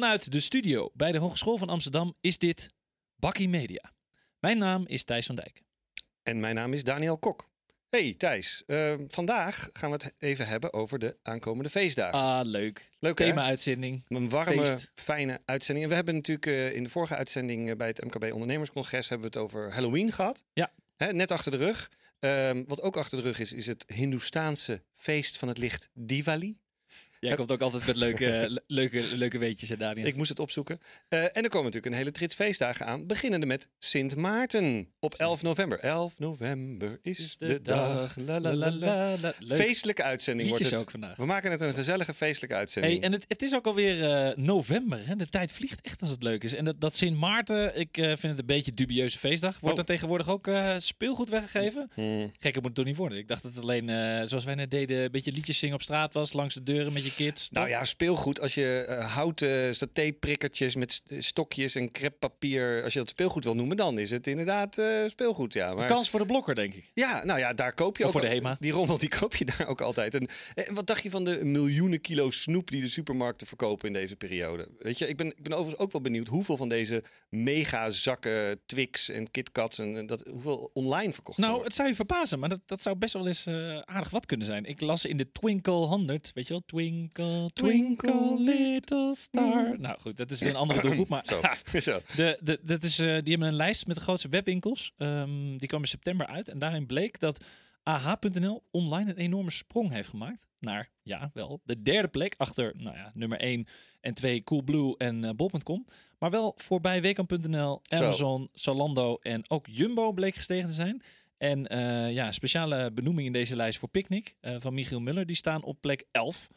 Vanuit de studio bij de Hogeschool van Amsterdam is dit Bakkie Media. Mijn naam is Thijs van Dijk. En mijn naam is Daniel Kok. Hey Thijs, uh, vandaag gaan we het even hebben over de aankomende feestdagen. Ah, leuk. Leuk? Thema-uitzending. Een warme, Feest. fijne uitzending. En we hebben natuurlijk eh, in de vorige uitzending eh, bij het MKB Ondernemerscongres hebben we het over Halloween gehad. Ja. Hè, net achter de rug. Ehm, wat ook achter de rug is, is het Hindoestaanse feest van het licht Diwali. Jij komt ook altijd met leuke, le- leuke, leuke weetjes, hè, Daniel? Ik moest het opzoeken. Eh, en er komen natuurlijk een hele trits feestdagen aan. Beginnende met Sint Maarten op 11 november. 11 november is de, dag. La, la, la, la. Leuk. Feestelijke uitzending wordt het. ook vandaag. We maken het een gezellige feestelijke uitzending. Hey, en het, het is ook alweer eh, november. Hè? De tijd vliegt echt als het leuk is. En dat, dat Sint Maarten, ik eh, vind het een beetje een dubieuze feestdag. Wordt Oh. er tegenwoordig ook eh, speelgoed weggegeven? Hmm. Gekker moet het toch niet worden. Ik dacht dat het alleen, eh, zoals wij net deden, een beetje liedjes zingen op straat was. Langs de deuren met je kids. Nou ja, speelgoed. Als je eh, houten satéprikkertjes met st- stokjes en creppapier, als je dat speelgoed wil noemen, dan is het inderdaad eh, speelgoed. Ja, maar, Kans voor de blokker, denk ik. ja, nou ja, daar koop je Of ook voor de HEMA. Die rommel die koop je daar ook altijd. En, en wat dacht je van de miljoenen kilo snoep die de supermarkten verkopen in deze periode? Weet je, ik ben, ik ben overigens ook wel benieuwd hoeveel van deze mega zakken Twix en KitKats en, en dat hoeveel online verkocht Nou, worden. het zou je verbazen, maar dat, dat zou best wel eens eh, aardig wat kunnen zijn. Ik las in de Twinkle 100, weet je wel? Twinkle, twinkle, little star. Nou goed, dat is weer een andere doelgroep, maar Zo, zo. De, de, dat is, eh, die hebben een lijst met de grootste webwinkels. Ehm, die kwam in september uit. En daarin bleek dat AH.nl online een enorme sprong heeft gemaakt. Naar, ja, wel, de derde plek achter nou ja, nummer 1 en 2 Coolblue en eh, Bol.com. Maar wel voorbij Weekamp.nl, Zo. Amazon, Zalando en ook Jumbo bleek gestegen te zijn. En eh, ja, speciale benoeming in deze lijst voor Picnic van Michiel Muller. Die staan op plek 11.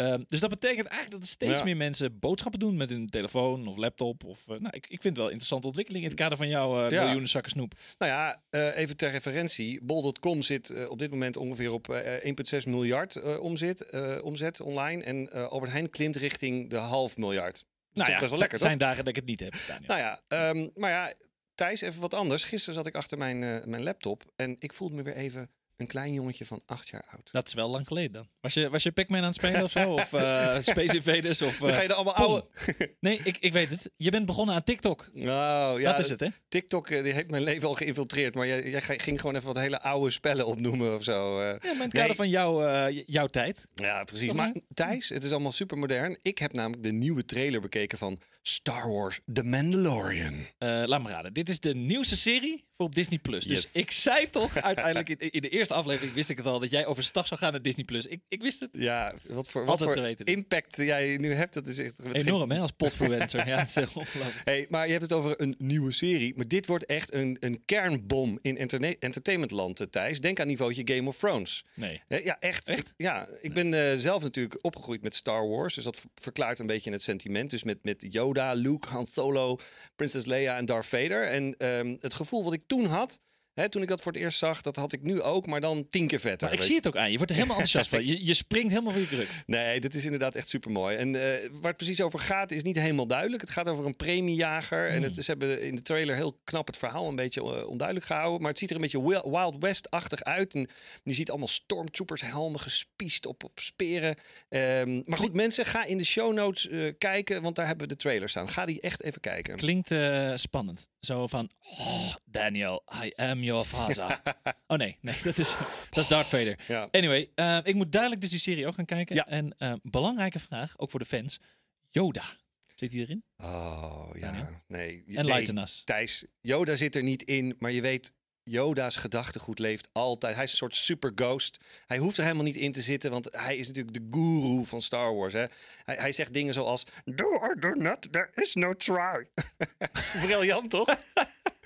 Ehm, dus dat betekent eigenlijk dat er steeds Ja. meer mensen boodschappen doen met hun telefoon of laptop. Of, eh, nou, ik, ik vind het wel een interessante ontwikkeling in het kader van jouw Ja. miljoenen zakken snoep. Nou ja, eh, even ter referentie. Bol.com zit op dit moment ongeveer op eh, 1,6 miljard omzet, omzet online. En Albert Heijn klimt richting de half miljard. Dat is Nou ja, wel toch? zijn dagen dat ik het niet heb. Daniel. Nou ja, ehm, maar ja, Thijs, even wat anders. Gisteren zat ik achter mijn, mijn laptop en ik voelde me weer even een klein jongetje van acht jaar oud. Dat is wel lang geleden dan. Was je, was je Pac-Man aan het spelen of zo? Of eh, Space Invaders? Of, eh, ga je er allemaal oude... Nee, ik, ik weet het. Je bent begonnen aan TikTok. Nou, ja, dat is het, hè? TikTok eh, die heeft mijn leven al geïnfiltreerd. Maar jij, jij ging gewoon even wat hele oude spellen opnoemen of zo. eh. Ja, maar in het kader Nee. van jouw, eh, jouw tijd. Ja, precies. Toch, Maar? Thijs, het is allemaal super modern. Ik heb namelijk de nieuwe trailer bekeken van Star Wars The Mandalorian. Eh, laat me raden. Dit is de nieuwste serie voor op Disney Plus. Dus Yes. ik zei toch uiteindelijk in, in de eerste aflevering wist ik het al dat jij overstag zou gaan naar Disney Plus. Ik, ik wist het. Ja, wat voor, wat voor geweten. impact jij nu hebt, dat is echt... Enorm, hè, als potfluencer. ja, dat is ongelooflijk. Hey, maar je hebt het over een nieuwe serie. Maar dit wordt echt een, een kernbom in entertainmentland, eh, Thijs. Denk aan niveautje Game of Thrones. Nee. Ja, echt. Echt? Ik, ja, ik ben eh, zelf natuurlijk opgegroeid met Star Wars. Dus dat ver- verklaart een beetje het sentiment. Dus met, met Yoda, Luke, Han Solo, Princess Leia en Darth Vader. En ehm, het gevoel wat ik toen had, hè, toen ik dat voor het eerst zag, dat had ik nu ook, maar dan tien keer vetter. Maar ik zie het ook aan. Je wordt er helemaal enthousiast van. Je, je springt helemaal van je kruk. Nee, dit is inderdaad echt super mooi. En eh, waar het precies over gaat, is niet helemaal duidelijk. Het gaat over een premiejager. En het, ze hebben in de trailer heel knap het verhaal een beetje eh, onduidelijk gehouden. Maar het ziet er een beetje Wil- Wild West-achtig uit. En je ziet allemaal stormtroopers helmen gespiest op, op speren. Ehm, maar goed, mensen, ga in de show notes eh, kijken, want daar hebben we de trailer staan. Ga die echt even kijken. Klinkt spannend. Zo van, oh, Daniel, I am your father. oh nee, nee dat, is, dat is Darth Vader. Ja. Anyway, eh, ik moet duidelijk dus die serie ook gaan kijken. Ja. En eh, belangrijke vraag, ook voor de fans. Yoda, zit hij erin? Oh, ja. Daniel? Nee. En nee. Thijs, Yoda zit er niet in, maar je weet, Yoda's gedachtegoed leeft altijd. Hij is een soort super ghost. Hij hoeft er helemaal niet in te zitten, want hij is natuurlijk de guru van Star Wars. Hè? Hij, hij zegt dingen zoals, do or do not, there is no try. Briljant, toch?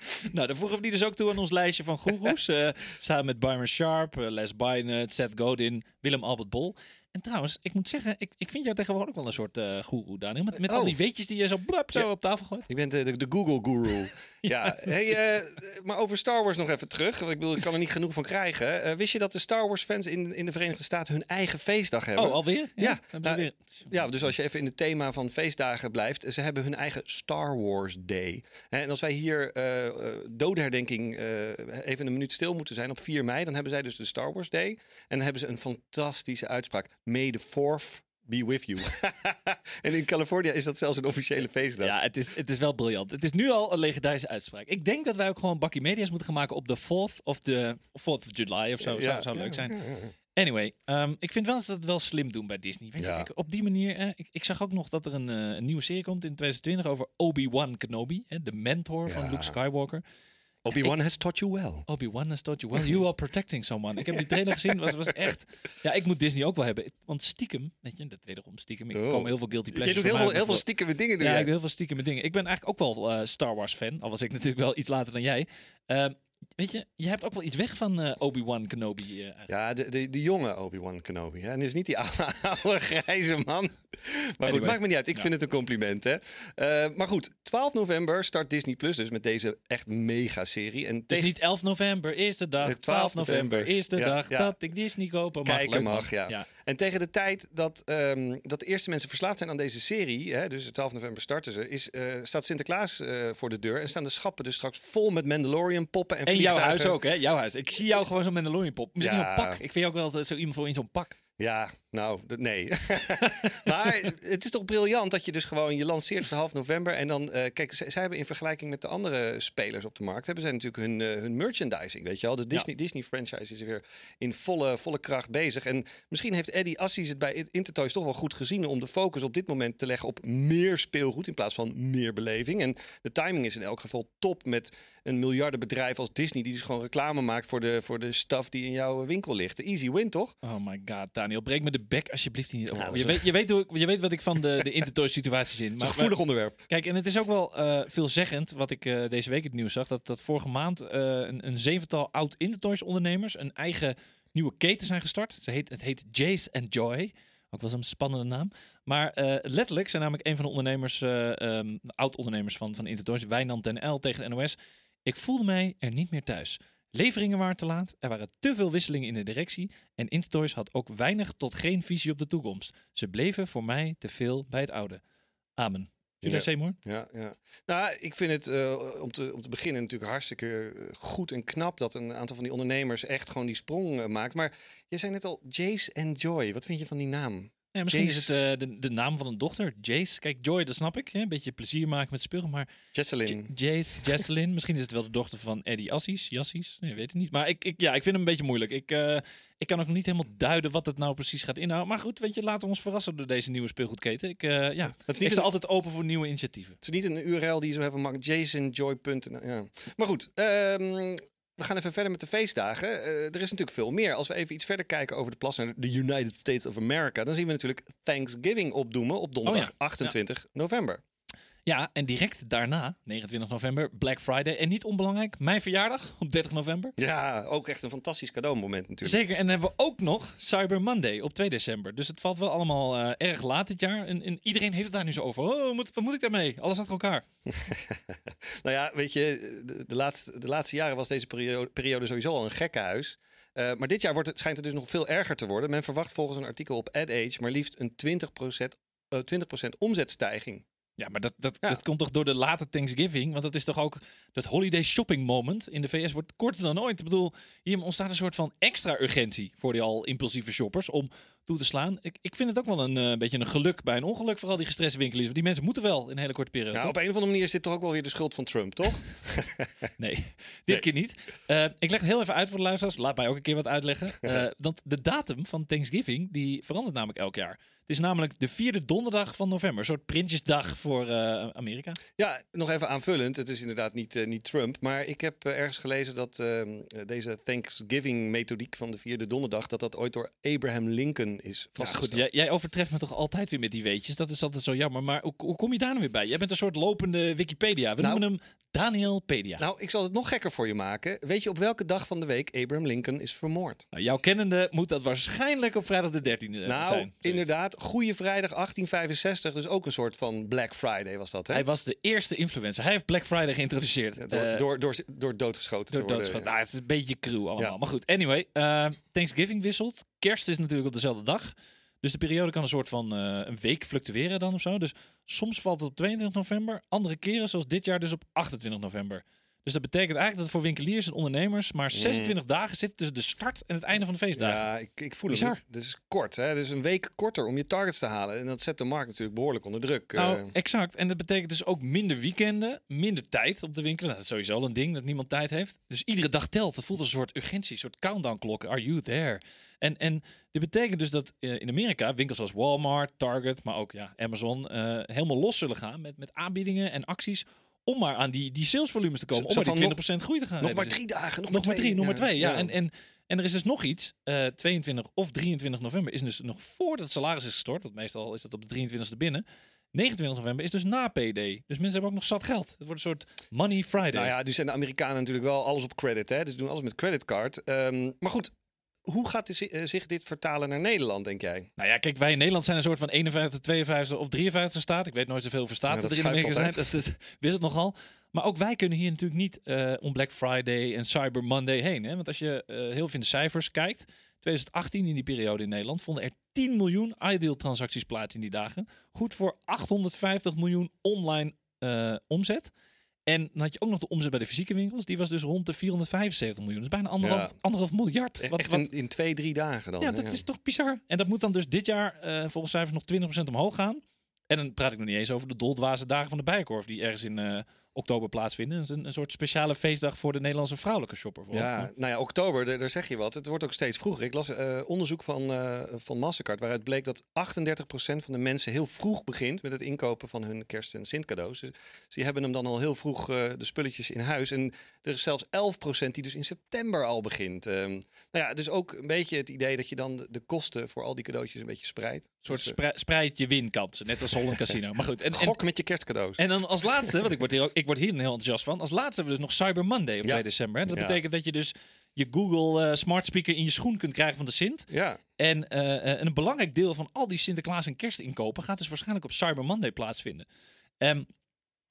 Nou, dan voegen we die dus ook toe aan ons lijstje van goeroes. eh, samen met Byron Sharp, eh, Les Bynett, Seth Godin, Willem Albert Bol. En trouwens, ik moet zeggen, ik, ik vind jou tegenwoordig ook wel een soort eh goeroe, Daniel. Met, met al Oh. die weetjes die je zo, blap, zo Ja. op tafel gooit. Ik ben de, de, de Google guru. ja, hey, eh, maar over Star Wars nog even terug. want Ik bedoel, ik kan er niet genoeg van krijgen. Eh, wist je dat de Star Wars fans in, in de Verenigde Staten hun eigen feestdag hebben? Oh, alweer? Ja, ze nou, weer... Ja, dus als je even in het thema van feestdagen blijft, ze hebben hun eigen Star Wars Day. En als wij hier doodherdenking even een minuut stil moeten zijn op 4 mei, dan hebben zij dus de Star Wars Day. En dan hebben ze een fantastische uitspraak. May the fourth be with you. en in Californië is dat zelfs een officiële feestdag. Ja, het is, het is wel briljant. Het is nu al een legendarische uitspraak. Ik denk dat wij ook gewoon bakkie media's moeten gaan maken op de 4th of de 4th of July of zo. zou, zou leuk zijn. Anyway, um, ik vind wel dat ze het wel slim doen bij Disney. Weet Ja. je, op die manier. eh, ik, ik zag ook nog dat er een, eh, een nieuwe serie komt in 2020 over Obi-Wan Kenobi, hè, de mentor van Ja. Luke Skywalker. Obi-Wan has taught you well. Obi-Wan has taught you well. You are protecting someone. Ik heb die trailer gezien. Was, was echt. Ja, ik moet Disney ook wel hebben. Want stiekem, weet je, dat wederom stiekem. Ik Oh. kom heel veel guilty Je pleasures. doet heel veel, heel veel stiekeme dingen. Doe Ja, jij. ik doe heel veel stiekem dingen. Ik ben eigenlijk ook wel eh, Star Wars fan. Al was ik natuurlijk wel iets later dan jij. Ehm, weet je, je hebt ook wel iets weg van eh, Obi-Wan Kenobi. eigenlijk. Ja, de, de, de jonge Obi-Wan Kenobi. Hè? En dus niet die oude, oude grijze man. Maar goed, Anyway. maakt me niet uit. Ik Ja. vind het een compliment. Hè? Eh, maar goed, 12 november start Disney Plus dus met deze echt mega-serie. En Het is tegen niet 11 november, eerste dag. Nee, 12 12 november, november. eerste Ja, dag ja. dat ik Disney kopen mag. kijken mag, ja. En tegen de tijd dat, ehm, dat de eerste mensen verslaafd zijn aan deze serie, hè, dus 12 november starten ze, is, staat Sinterklaas voor de deur en staan de schappen dus straks vol met Mandalorian poppen en, Jouw huis ook, hè? Jouw huis. Ik zie jou gewoon zo'n Mandalorian pop. Misschien Ja. een pak. Ik vind je ook wel zo iemand voor in zo'n pak. Ja, nou, nee. maar het is toch briljant dat je dus gewoon, je lanceert half november en dan, eh, kijk, zij, hebben in vergelijking met de andere spelers op de markt, hebben zij natuurlijk hun, eh, hun merchandising, weet je wel. De Disney, Disney franchise is weer in volle, volle kracht bezig. En misschien heeft Eddie Assis het bij Intertoys toch wel goed gezien om de focus op dit moment te leggen op meer speelgoed in plaats van meer beleving. En de timing is in elk geval top met een miljardenbedrijf als Disney, die dus gewoon reclame maakt voor de, voor de stuff die in jouw winkel ligt. Easy win, toch? Oh my god, Daniel. Breek me de bek alsjeblieft niet over. Dat je, weet, je, weet hoe je weet wat ik van de, de Intertoy situaties in. Dat is een gevoelig onderwerp. Kijk, en het is ook wel eh, veelzeggend wat ik eh, deze week het nieuws zag. Dat, dat vorige maand eh, een, een zevental oud Intertoys ondernemers een eigen nieuwe keten zijn gestart. Ze heet, het heet Jace and Joy. Ook wel zo'n spannende naam. Maar letterlijk zijn namelijk een van de ondernemers, eh, ehm, oud ondernemers van, van Intertoys, Wijnand ten L tegen de NOS. Ik voelde mij er niet meer thuis. Leveringen waren te laat, er waren te veel wisselingen in de directie en Intertoys had ook weinig tot geen visie op de toekomst. Ze bleven voor mij te veel bij het oude. Amen. Ja. Seymour? Ja, ja. Nou, ik vind het eh, om, te, om te beginnen natuurlijk hartstikke eh, goed en knap dat een aantal van die ondernemers echt gewoon die sprong eh, maakt. Maar je zei net al Jace and Joy. Wat vind je van die naam? Ja, misschien is het eh, de, de naam van een dochter, Jace. Kijk, Joy, dat snap ik. Hè? Een beetje plezier maken met speelgoed. Maar Jesselyn. Jace, Jesselyn, misschien is het wel de dochter van Eddie Assis. Jassies, nee, weet het niet. Maar ik, ik, ja, ik vind hem een beetje moeilijk. Ik, eh, ik kan ook niet helemaal duiden wat het nou precies gaat inhouden. Maar goed, weet je, laten we ons verrassen door deze nieuwe speelgoedketen. Ik, eh, ja, Het is ik niet een, altijd open voor nieuwe initiatieven. het is niet een URL die je zo even maakt. jasonjoy.nl. Ja. Maar goed, ehm, we gaan even verder met de feestdagen. Eh, er is natuurlijk veel meer. Als we even iets verder kijken over de plas naar de United States of America, dan zien we natuurlijk Thanksgiving opdoemen op donderdag Oh ja. 28 november. Ja, en direct daarna, 29 november, Black Friday. En niet onbelangrijk, mijn verjaardag op 30 november. Ja, ook echt een fantastisch cadeaumoment natuurlijk. Zeker, en dan hebben we ook nog Cyber Monday op 2 december. Dus het valt wel allemaal eh, erg laat dit jaar. En, en iedereen heeft het daar nu zo over. Oh, wat moet, wat moet ik daarmee? Alles achter elkaar. Nou ja, weet je, de, de, laatste, de laatste jaren was deze periode, periode sowieso al een gekkenhuis. Eh maar dit jaar wordt het, schijnt het dus nog veel erger te worden. Men verwacht volgens een artikel op AdAge maar liefst een 20%, eh 20 omzetstijging. Ja, maar dat, dat, Ja. dat komt toch door de late Thanksgiving? Want dat is toch ook dat holiday shopping moment in de VS wordt korter dan ooit. Ik bedoel, hier ontstaat een soort van extra urgentie voor die al impulsieve shoppers om toe te slaan. Ik, ik vind het ook wel een eh, beetje een geluk bij een ongeluk, vooral die gestreste winkeliers. Want die mensen moeten wel in een hele korte periode. Nou, op een of andere manier is dit toch ook wel weer de schuld van Trump, toch? Nee, dit Nee. keer niet. Eh, ik leg het heel even uit voor de luisteraars. Laat mij ook een keer wat uitleggen. Eh want de datum van Thanksgiving die verandert namelijk elk jaar. Het is namelijk de vierde donderdag van november. Een soort Prinsjesdag voor eh, Amerika. Ja, nog even aanvullend. Het is inderdaad niet, eh, niet Trump. Maar ik heb eh, ergens gelezen dat ehm, deze Thanksgiving-methodiek van de vierde donderdag... dat dat ooit door Abraham Lincoln is Ja, vastgesteld. goed, jij, jij overtreft me toch altijd weer met die weetjes. Dat is altijd zo jammer. Maar hoe, hoe kom je daar nou weer bij? Jij bent een soort lopende Wikipedia. We Nou, noemen hem Danielpedia. Nou, ik zal het nog gekker voor je maken. Weet je op welke dag van de week Abraham Lincoln is vermoord? Nou, jouw kennende moet dat waarschijnlijk op vrijdag de 13e nou, zijn. Zoiets. inderdaad. Goeie Vrijdag 1865. Dus ook een soort van Black Friday was dat, hè? Hij was de eerste influencer. Hij heeft Black Friday geïntroduceerd. Ja, door, Eh, door, door, door doodgeschoten Door te worden. doodschot. Nou, het is een beetje cruel allemaal. Ja. Maar goed, anyway. eh, Thanksgiving wisselt. Kerst is natuurlijk op dezelfde dag. Dus de periode kan een soort van eh, een week fluctueren dan of zo. Dus soms valt het op 22 november. Andere keren, zoals dit jaar, dus op 28 november. Dus dat betekent eigenlijk dat voor winkeliers en ondernemers maar Mm. 26 dagen zitten tussen de start en het einde van de feestdagen. Ja, ik, ik voel Bizar. het. Dit is kort. Hè? Dus een week korter om je targets te halen. En dat zet de markt natuurlijk behoorlijk onder druk. Nou, Eh, exact. En dat betekent dus ook minder weekenden, minder tijd op de winkel. Nou, dat is sowieso al een ding dat niemand tijd heeft. Dus iedere dag telt. Dat voelt als een soort urgentie, een soort countdown klok. Are you there? En, en dit betekent dus dat eh, in Amerika winkels als Walmart, Target, maar ook ja, Amazon eh, helemaal los zullen gaan met, met aanbiedingen en acties om maar aan die, die salesvolumes te komen. Zo- om maar die van 20% groei te gaan. nog maar drie dagen. Nog, Nog maar drie, nog maar twee. Ja. Ja. En, en, en er is dus nog iets. eh 22 of 23 november is dus nog voordat het salaris is gestort. Want meestal is dat op de 23e binnen. 29 november is dus na PD. Dus mensen hebben ook nog zat geld. Het wordt een soort Money Friday. Nou ja, nu zijn de Amerikanen natuurlijk wel alles op credit. Hè? Dus doen alles met creditcard. Ehm, maar goed, hoe gaat eh, zich dit vertalen naar Nederland, denk jij? Nou ja, kijk, wij in Nederland zijn een soort van 51, 52 of 53 staat. Ik weet nooit zoveel voor staten Ja, dat dat er in schuift Amerika zijn. Dat, dat wist het nogal. Maar ook wij kunnen hier natuurlijk niet eh, om Black Friday en Cyber Monday heen. Hè? Want als je eh, heel veel in de cijfers kijkt. 2018 in die periode in Nederland vonden er 10 miljoen ideal transacties plaats in die dagen. Goed voor 850 miljoen online omzet. En dan had je ook nog de omzet bij de fysieke winkels. Die was dus rond de 475 miljoen. Dus bijna anderhalf, Ja. anderhalf miljard. Echt Wat, wat, in, in twee, drie dagen dan. ja, hè? dat is toch bizar. En dat moet dan dus dit jaar eh, volgens cijfers nog 20% omhoog gaan. En dan praat ik nog niet eens over de doldwaze dagen van de Bijenkorf... die ergens in eh, oktober plaatsvinden. Dat is een, een soort speciale feestdag voor de Nederlandse vrouwelijke shopper. Ja, nou ja, oktober, daar, daar zeg je wat. Het wordt ook steeds vroeger. Ik las eh, onderzoek van, eh, van Mastercard waaruit bleek dat 38% van de mensen heel vroeg begint met het inkopen van hun kerst- en Sint-cadeaus. Dus die hebben hem dan al heel vroeg eh, de spulletjes in huis. En er is zelfs 11% die dus in september al begint. Ehm, nou ja, dus ook een beetje het idee dat je dan de, kosten voor al die cadeautjes een beetje spreidt. Een soort Dus, spre- spreid je winkansen, net als Holland Casino. Maar goed, en, en, gok met je kerstcadeaus. en dan als laatste, want ik word hier, ook, ik word hier heel enthousiast van. Als laatste hebben we dus nog Cyber Monday op Ja. 2 december. hè. Dat betekent dat je dus je Google eh, smart speaker in je schoen kunt krijgen van de Sint. ja, En eh, eh, een belangrijk deel van al die Sinterklaas en kerstinkopen gaat dus waarschijnlijk op Cyber Monday plaatsvinden. Ehm,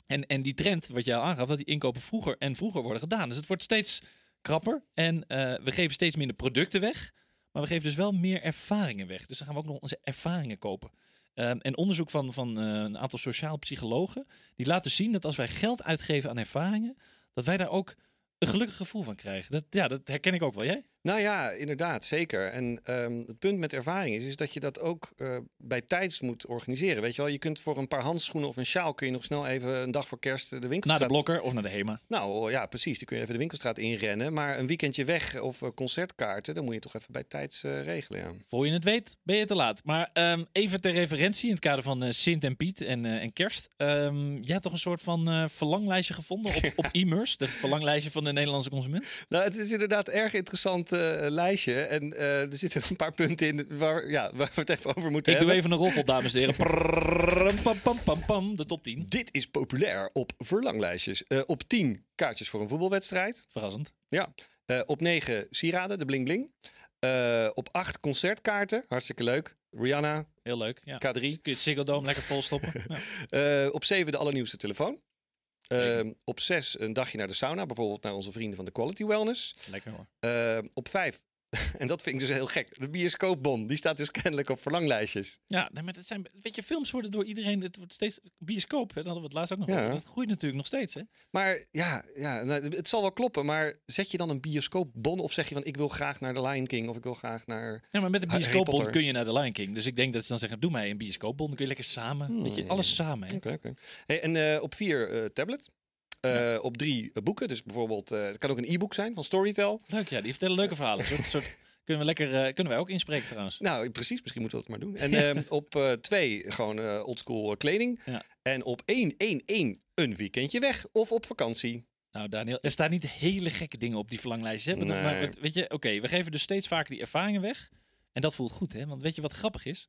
en, en die trend, wat jij al aangaf, dat die inkopen vroeger en vroeger worden gedaan. Dus het wordt steeds krapper en we geven steeds minder producten weg. Maar we geven dus wel meer ervaringen weg. Dus dan gaan we ook nog onze ervaringen kopen. Ehm, en onderzoek van, van eh, een aantal sociaal psychologen, die laten zien dat als wij geld uitgeven aan ervaringen, dat wij daar ook een gelukkig gevoel van krijgen. Dat, ja, dat herken ik ook wel. Jij? Nou ja, inderdaad, zeker. En ehm, het punt met ervaring is, is dat je dat ook eh, bij tijds moet organiseren. Weet je wel, je kunt voor een paar handschoenen of een sjaal kun je nog snel even een dag voor kerst de Naar winkelstraat... de blokker of naar de HEMA. Nou ja, precies. Die kun je even de winkelstraat inrennen. Maar een weekendje weg of eh, concertkaarten, dan moet je toch even bij tijds eh, regelen. Ja. Voor je het weet, ben je te laat. Maar ehm, even ter referentie in het kader van Sint en Piet en, en Kerst. Ehm jij hebt toch een soort van verlanglijstje gevonden op, op e-mers, de verlanglijstje van de Nederlandse consument? Nou, het is inderdaad erg interessant eh, lijstje. En eh, er zitten een paar punten in waar, ja, waar we het even over moeten Ik doe hebben. even een roffel, dames en heren. Pam, pam, pam, pam, de top 10. Dit is populair op verlanglijstjes. Op 10 kaartjes voor een voetbalwedstrijd. Verrassend. Ja. Op 9 sieraden, de bling bling. Op 8 concertkaarten, hartstikke leuk. Rihanna. Heel leuk. Ja. K3. Kun je het Ziggo Dome lekker volstoppen. Ja. Eh, op 7 de allernieuwste telefoon. Eh, op 6 een dagje naar de sauna, bijvoorbeeld naar onze vrienden van de Quality Wellness. Lekker hoor. Eh, op 5, en dat vind ik dus heel gek, de bioscoopbon. Die staat dus kennelijk op verlanglijstjes. Ja, nee, maar dat zijn, weet je, films worden door iedereen, het wordt steeds bioscoop. Hè, dat hadden we het laatst ook nog Ja. over. Dat groeit natuurlijk nog steeds. Hè? Maar ja, ja nou, het zal wel kloppen, maar zet je dan een bioscoopbon of zeg je van ik wil graag naar de Lion King of ik wil graag naar... Ja, maar met een Potter. kun je naar de Lion King. Dus ik denk dat ze dan zeggen, doe mij een bioscoopbond. Dan kun je lekker samen. Weet je, alles samen. Oké, oké. Hey, en eh, op 4 tablet. Eh, Op 3 boeken, dus bijvoorbeeld, eh, het kan ook een e-book zijn van Storytel. Leuk, ja. Die vertellen leuke verhalen. Een soort, soort, kunnen, we lekker, eh, kunnen wij ook inspreken trouwens. Nou, precies. Misschien moeten we dat maar doen. En eh, op eh, twee gewoon eh, oldschool kleding. Ja. En op 1, 1, 1 een weekendje weg of op vakantie. Nou, Daniel, er staan niet hele gekke dingen op die verlanglijstjes. Hè? Nee. Maar weet je, oké, we geven dus steeds vaker die ervaringen weg. En dat voelt goed, hè? Want weet je wat grappig is?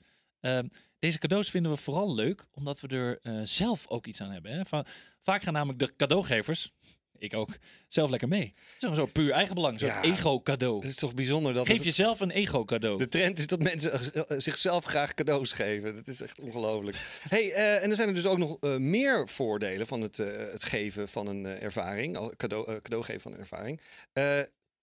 Deze cadeaus vinden we vooral leuk omdat we er eh, zelf ook iets aan hebben. Hè? Va- vaak gaan namelijk de cadeaugevers, ik ook, zelf lekker mee. Gewoon zo puur eigenbelang, zo'n Ja. ego-cadeau. Het is toch bijzonder dat Geef jezelf een ego-cadeau. de trend is dat mensen eh, zichzelf graag cadeaus geven. Dat is echt ongelooflijk. Hey, eh, en er zijn er dus ook nog meer voordelen van het, het geven van een ervaring. Cadeau, cadeau geven van een ervaring.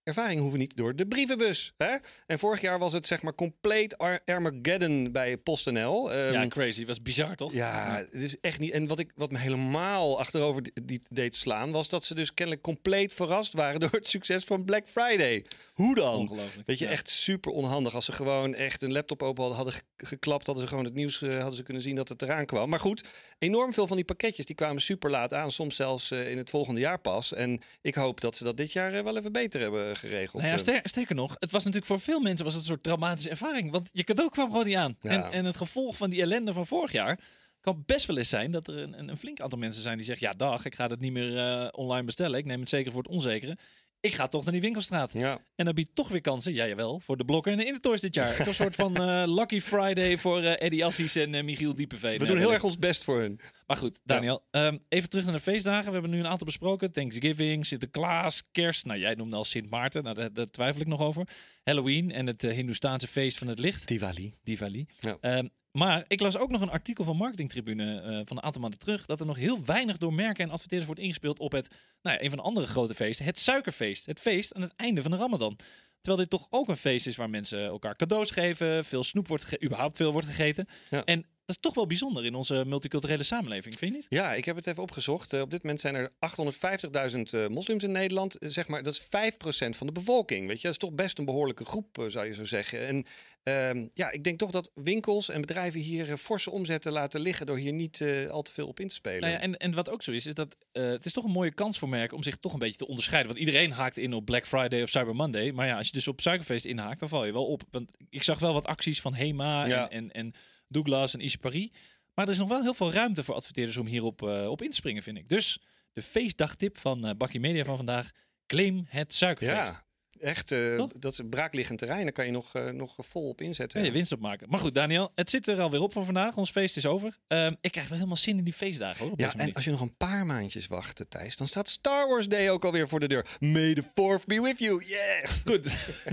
Ervaring hoeven niet door de brievenbus. Hè? En vorig jaar was het zeg maar compleet Ar Armageddon bij PostNL. Um, ja, crazy. Was bizar, toch? Ja, het is echt niet. En wat, ik, wat me helemaal achterover deed slaan, was dat ze dus kennelijk compleet verrast waren door het succes van Black Friday. Hoe dan? Ongelooflijk. Weet je, Ja. echt super onhandig. Als ze gewoon echt een laptop open hadden, hadden ge- geklapt, hadden ze gewoon het nieuws eh, hadden ze kunnen zien dat het eraan kwam. Maar goed, enorm veel van die pakketjes die kwamen super laat aan, soms zelfs eh, in het volgende jaar pas. En ik hoop dat ze dat dit jaar eh, wel even beter hebben geregeld. Nou ja, Eh, ster- sterker nog, het was natuurlijk voor veel mensen was het een soort traumatische ervaring. Want je cadeau kwam gewoon niet aan. Ja. En, en het gevolg van die ellende van vorig jaar kan best wel eens zijn dat er een, een, een flink aantal mensen zijn die zeggen: Ja, dag, ik ga het niet meer eh, online bestellen. Ik neem het zeker voor het onzekere. Ik ga toch naar die winkelstraat. ja. En dat biedt toch weer kansen, ja jawel, voor de blokken en de Intertoys dit jaar. Het was een soort van eh, Lucky Friday voor eh, Eddie Assis en eh, Michiel Diepeveen. We doen heel erg ons best voor hun. Maar goed, Daniel, ehm, even terug naar de feestdagen. We hebben nu een aantal besproken. Thanksgiving, Sinterklaas, Kerst. Nou, jij noemde al Sint Maarten. Nou, daar, daar twijfel ik nog over. Halloween en het Hindoestaanse feest van het licht, Diwali. Diwali. Ja. Ehm, maar ik las ook nog een artikel van Marketingtribune eh, van een aantal maanden terug... dat er nog heel weinig door merken en adverteerders wordt ingespeeld op het... Nou ja, een van de andere grote feesten, het suikerfeest. Het feest aan het einde van de Ramadan. Terwijl dit toch ook een feest is waar mensen elkaar cadeaus geven... veel snoep wordt überhaupt veel wordt gegeten. Ja. En dat is toch wel bijzonder in onze multiculturele samenleving, vind je niet? Ja, ik heb het even opgezocht. Eh, op dit moment zijn er 850.000 eh, moslims in Nederland. Eh, zeg maar, dat is 5% van de bevolking. Weet je, dat is toch best een behoorlijke groep, zou je zo zeggen. En ehm, ja, ik denk toch dat winkels en bedrijven hier forse omzetten laten liggen door hier niet al te veel op in te spelen. Nou ja, en, en wat ook zo is, is dat het is toch een mooie kans voor merken om zich toch een beetje te onderscheiden. Want iedereen haakt in op Black Friday of Cyber Monday. Maar ja, als je dus op Suikerfeest inhaakt, dan val je wel op. Want ik zag wel wat acties van Hema Ja. en, en, en Douglas en Easy Paris. Maar er is nog wel heel veel ruimte voor adverteerders om hierop eh, op in te springen, vind ik. Dus de feestdagtip van eh Bakkie Media van vandaag. Claim het suikerfeest. Echt, eh, dat is braakliggend terrein. Daar kan je nog, eh, nog vol op inzetten. Ja, je winst opmaken. Maar goed, Daniel, het zit er alweer op voor vandaag. Ons feest is over. Ehm, ik krijg wel helemaal zin in die feestdagen hoor. op Ja, en als je nog een paar maandjes wacht, eh, Thijs, dan staat Star Wars Day ook alweer voor de deur. May the fourth be with you. Yeah! Goed.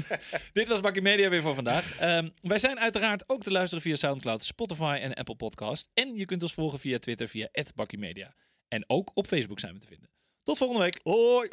Dit was Bakkie Media weer voor vandaag. Ehm, wij zijn uiteraard ook te luisteren via Soundcloud, Spotify en Apple Podcast. En je kunt ons volgen via Twitter via @bakkiemedia. En ook op Facebook zijn we te vinden. Tot volgende week. Hoi!